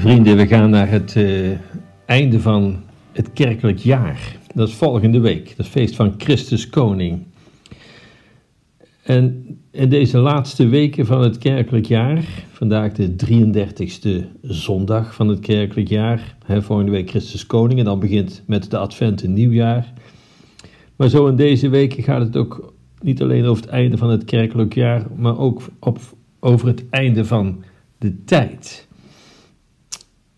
Vrienden, we gaan naar het uh, einde van het kerkelijk jaar. Dat is volgende week, dat feest van Christus Koning. En in deze laatste weken van het kerkelijk jaar, vandaag de 33ste zondag van het kerkelijk jaar, volgende week Christus Koning en dan begint met de Advent nieuwjaar. Maar zo in deze weken gaat het ook niet alleen over het einde van het kerkelijk jaar, maar ook op, over het einde van de tijd.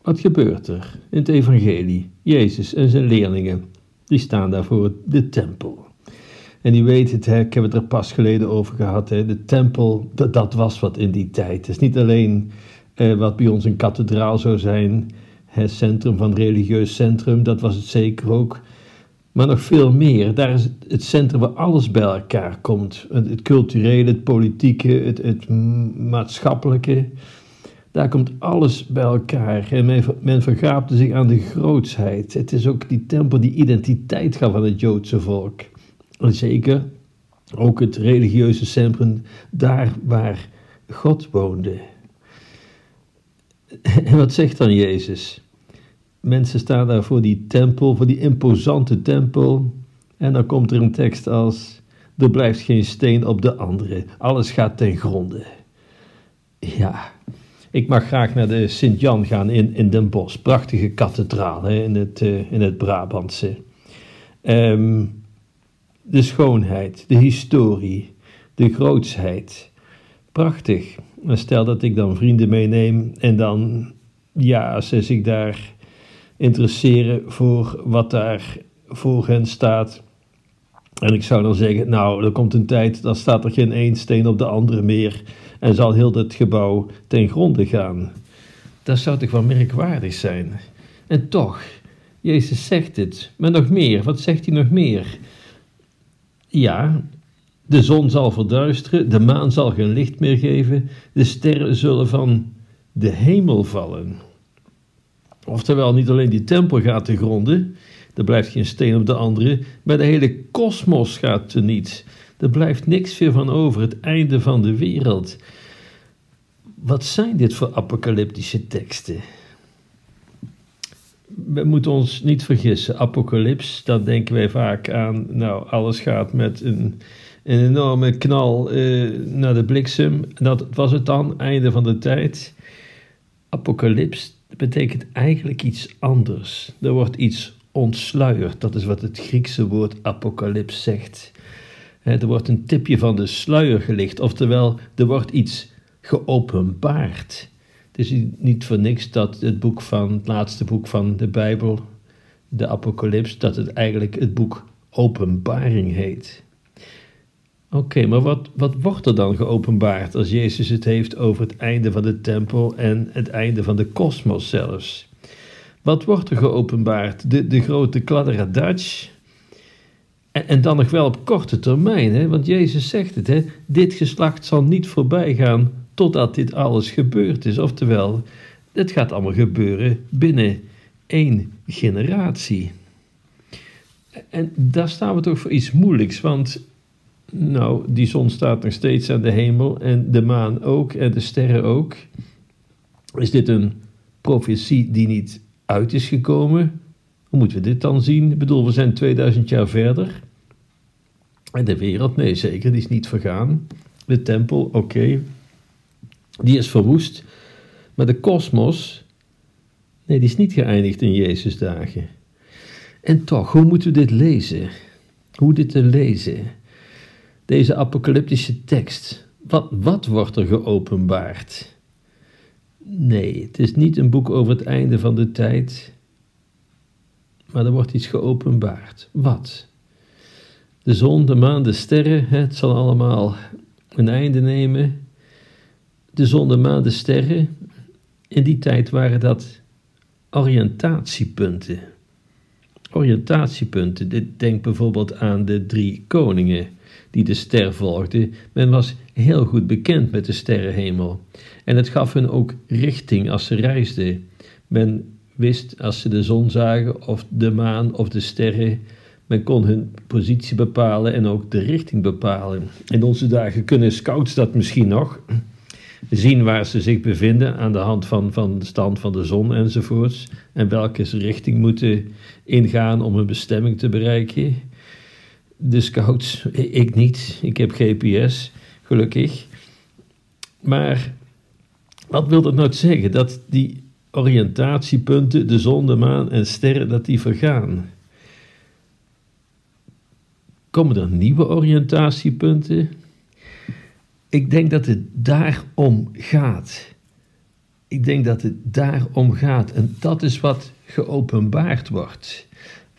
Wat gebeurt er in het evangelie? Jezus en zijn leerlingen, die staan daar voor de tempel. En die weet het, hè, ik heb het er pas geleden over gehad, hè, de tempel, dat, dat was wat in die tijd. Het is niet alleen eh, wat bij ons een kathedraal zou zijn, het centrum van religieus centrum, dat was het zeker ook. Maar nog veel meer, daar is het centrum waar alles bij elkaar komt. Het, het culturele, het politieke, het, het maatschappelijke. Daar komt alles bij elkaar en men, vergaapte zich aan de grootsheid. Het is ook die tempel die identiteit gaf aan het Joodse volk. En zeker ook het religieuze centrum, daar waar God woonde. En wat zegt dan Jezus? Mensen staan daar voor die tempel, voor die imposante tempel. En dan komt er een tekst als: Er blijft geen steen op de andere, alles gaat ten gronde. Ja, ik mag graag naar de Sint-Jan gaan in, in Den Bosch. Prachtige kathedraal hè, in, het, uh, in het Brabantse. Um, de schoonheid, de historie, de grootsheid. Prachtig. Stel dat ik dan vrienden meeneem en dan, ja, ze zich daar interesseren voor wat daar voor hen staat. En ik zou dan zeggen, nou, er komt een tijd, dan staat er geen één steen op de andere meer en zal heel het gebouw ten gronde gaan. Dat zou toch wel merkwaardig zijn. En toch, Jezus zegt het, maar nog meer, wat zegt hij nog meer? Ja, de zon zal verduisteren, de maan zal geen licht meer geven, de sterren zullen van de hemel vallen. Oftewel, niet alleen die tempel gaat te gronden, er blijft geen steen op de andere, maar de hele kosmos gaat teniet. Er blijft niks meer van over, het einde van de wereld. Wat zijn dit voor apocalyptische teksten? We moeten ons niet vergissen, apocalyps, dan denken wij vaak aan, nou, alles gaat met een, een enorme knal eh, naar de bliksem. Dat was het dan, einde van de tijd. Apocalyps betekent eigenlijk iets anders. Er wordt iets ontsluierd, dat is wat het Griekse woord apocalyps zegt. Er wordt een tipje van de sluier gelicht, oftewel er wordt iets geopenbaard. Het is niet voor niks dat het boek van, het laatste boek van de Bijbel, de Apocalyps, dat het eigenlijk het boek Openbaring heet. Oké, maar wat, wat wordt er dan geopenbaard als Jezus het heeft over het einde van de tempel en het einde van de kosmos zelfs? Wat wordt er geopenbaard? De, de grote kladderadatsch, en, en, dan nog wel op korte termijn, hè? want Jezus zegt het, hè? dit geslacht zal niet voorbij gaan totdat dit alles gebeurd is. Oftewel, het gaat allemaal gebeuren binnen één generatie. En daar staan we toch voor iets moeilijks, want nou, die zon staat nog steeds aan de hemel en de maan ook en de sterren ook. Is dit een profetie die niet uit is gekomen? Hoe moeten we dit dan zien? Ik bedoel, we zijn 2000 jaar verder. En de wereld, nee zeker, die is niet vergaan. De tempel, oké, die is verwoest. Maar de kosmos, nee, die is niet geëindigd in Jezus' dagen. En toch, hoe moeten we dit lezen? Hoe dit te lezen? Deze apocalyptische tekst. Wat, wat wordt er geopenbaard? Nee, het is niet een boek over het einde van de tijd, maar er wordt iets geopenbaard. Wat? De zon, de maan, de sterren, het zal allemaal een einde nemen de zon, de maan, de sterren, in die tijd waren dat oriëntatiepunten. Oriëntatiepunten, denk bijvoorbeeld aan de drie koningen die de ster volgden. Men was heel goed bekend met de sterrenhemel. En het gaf hun ook richting als ze reisden. Men wist als ze de zon zagen, of de maan of de sterren, men kon hun positie bepalen en ook de richting bepalen. In onze dagen kunnen scouts dat misschien nog, zien waar ze zich bevinden aan de hand van, van de stand van de zon enzovoorts. En welke richting moeten ingaan om hun bestemming te bereiken. De scouts, ik niet. Ik heb GPS, gelukkig. Maar wat wil dat nou zeggen? Dat die oriëntatiepunten, de zon, de maan en sterren, dat die vergaan. Komen er nieuwe oriëntatiepunten? Ik denk dat het daarom gaat. Ik denk dat het daarom gaat. En dat is wat geopenbaard wordt.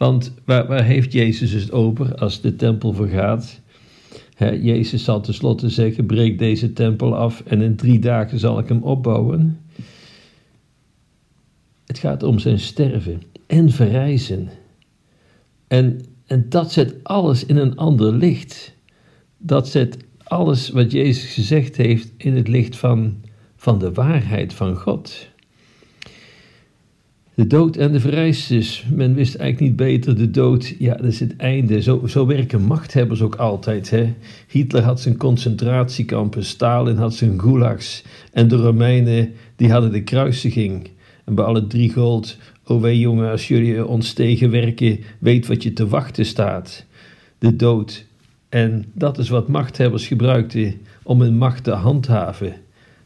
Want waar, heeft Jezus het over als de tempel vergaat? Jezus zal tenslotte zeggen: breek deze tempel af en in drie dagen zal ik hem opbouwen. Het gaat om zijn sterven en verrijzen. En, en dat zet alles in een ander licht. Dat zet alles wat Jezus gezegd heeft in het licht van, van de waarheid van God. De dood en de verrijzenis. Men wist eigenlijk niet beter. De dood, ja, dat is het einde. Zo, zo werken machthebbers ook altijd. Hè? Hitler had zijn concentratiekampen, Stalin had zijn gulags. En de Romeinen, die hadden de kruisiging. En bij alle drie gold, o wij jongen, als jullie ons tegenwerken, weet wat je te wachten staat. De dood. En dat is wat machthebbers gebruikten om hun macht te handhaven.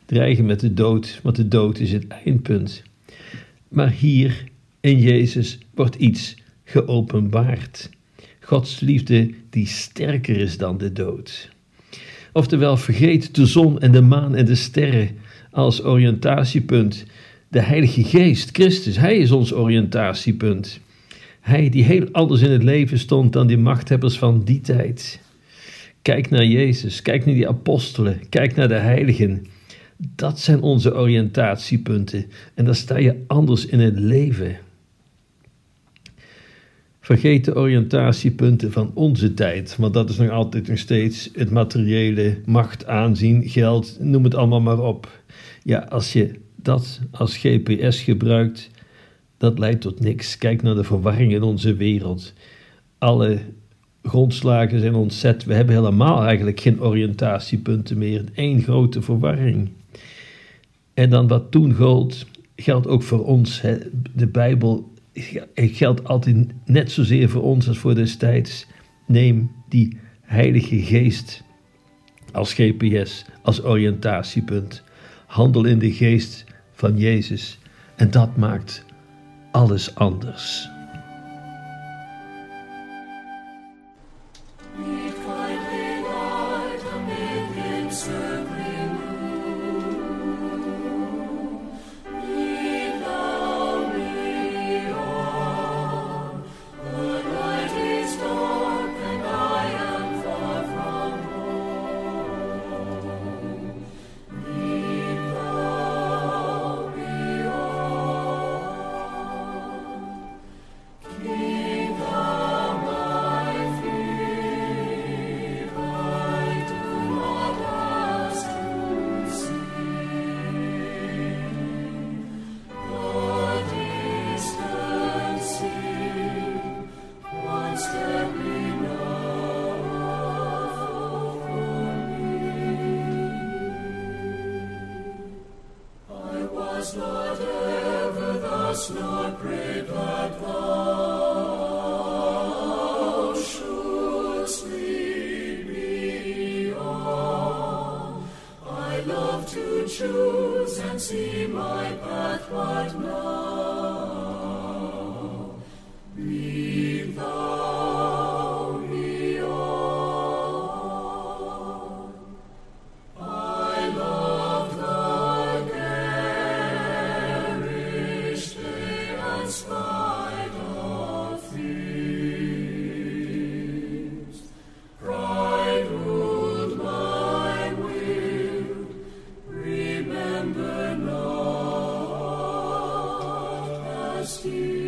Dreigen met de dood, want de dood is het eindpunt. Maar hier in Jezus wordt iets geopenbaard. Gods liefde die sterker is dan de dood. Oftewel, vergeet de zon en de maan en de sterren als oriëntatiepunt. De Heilige Geest, Christus, Hij is ons oriëntatiepunt. Hij die heel anders in het leven stond dan die machthebbers van die tijd. Kijk naar Jezus, kijk naar die apostelen, kijk naar de heiligen. Dat zijn onze oriëntatiepunten en dan sta je anders in het leven. Vergeet de oriëntatiepunten van onze tijd, want dat is nog altijd nog steeds het materiële, macht, aanzien, geld, noem het allemaal maar op. Ja, als je dat als GPS gebruikt, dat leidt tot niks. Kijk naar de verwarring in onze wereld. Alle grondslagen zijn ontzet. We hebben helemaal eigenlijk geen oriëntatiepunten meer. Eén grote verwarring. En dan wat toen gold, geldt ook voor ons. De Bijbel geldt altijd net zozeer voor ons als voor destijds. Neem die Heilige Geest als GPS, als oriëntatiepunt. Handel in de geest van Jezus en dat maakt alles anders. Choose and see my path but now. You.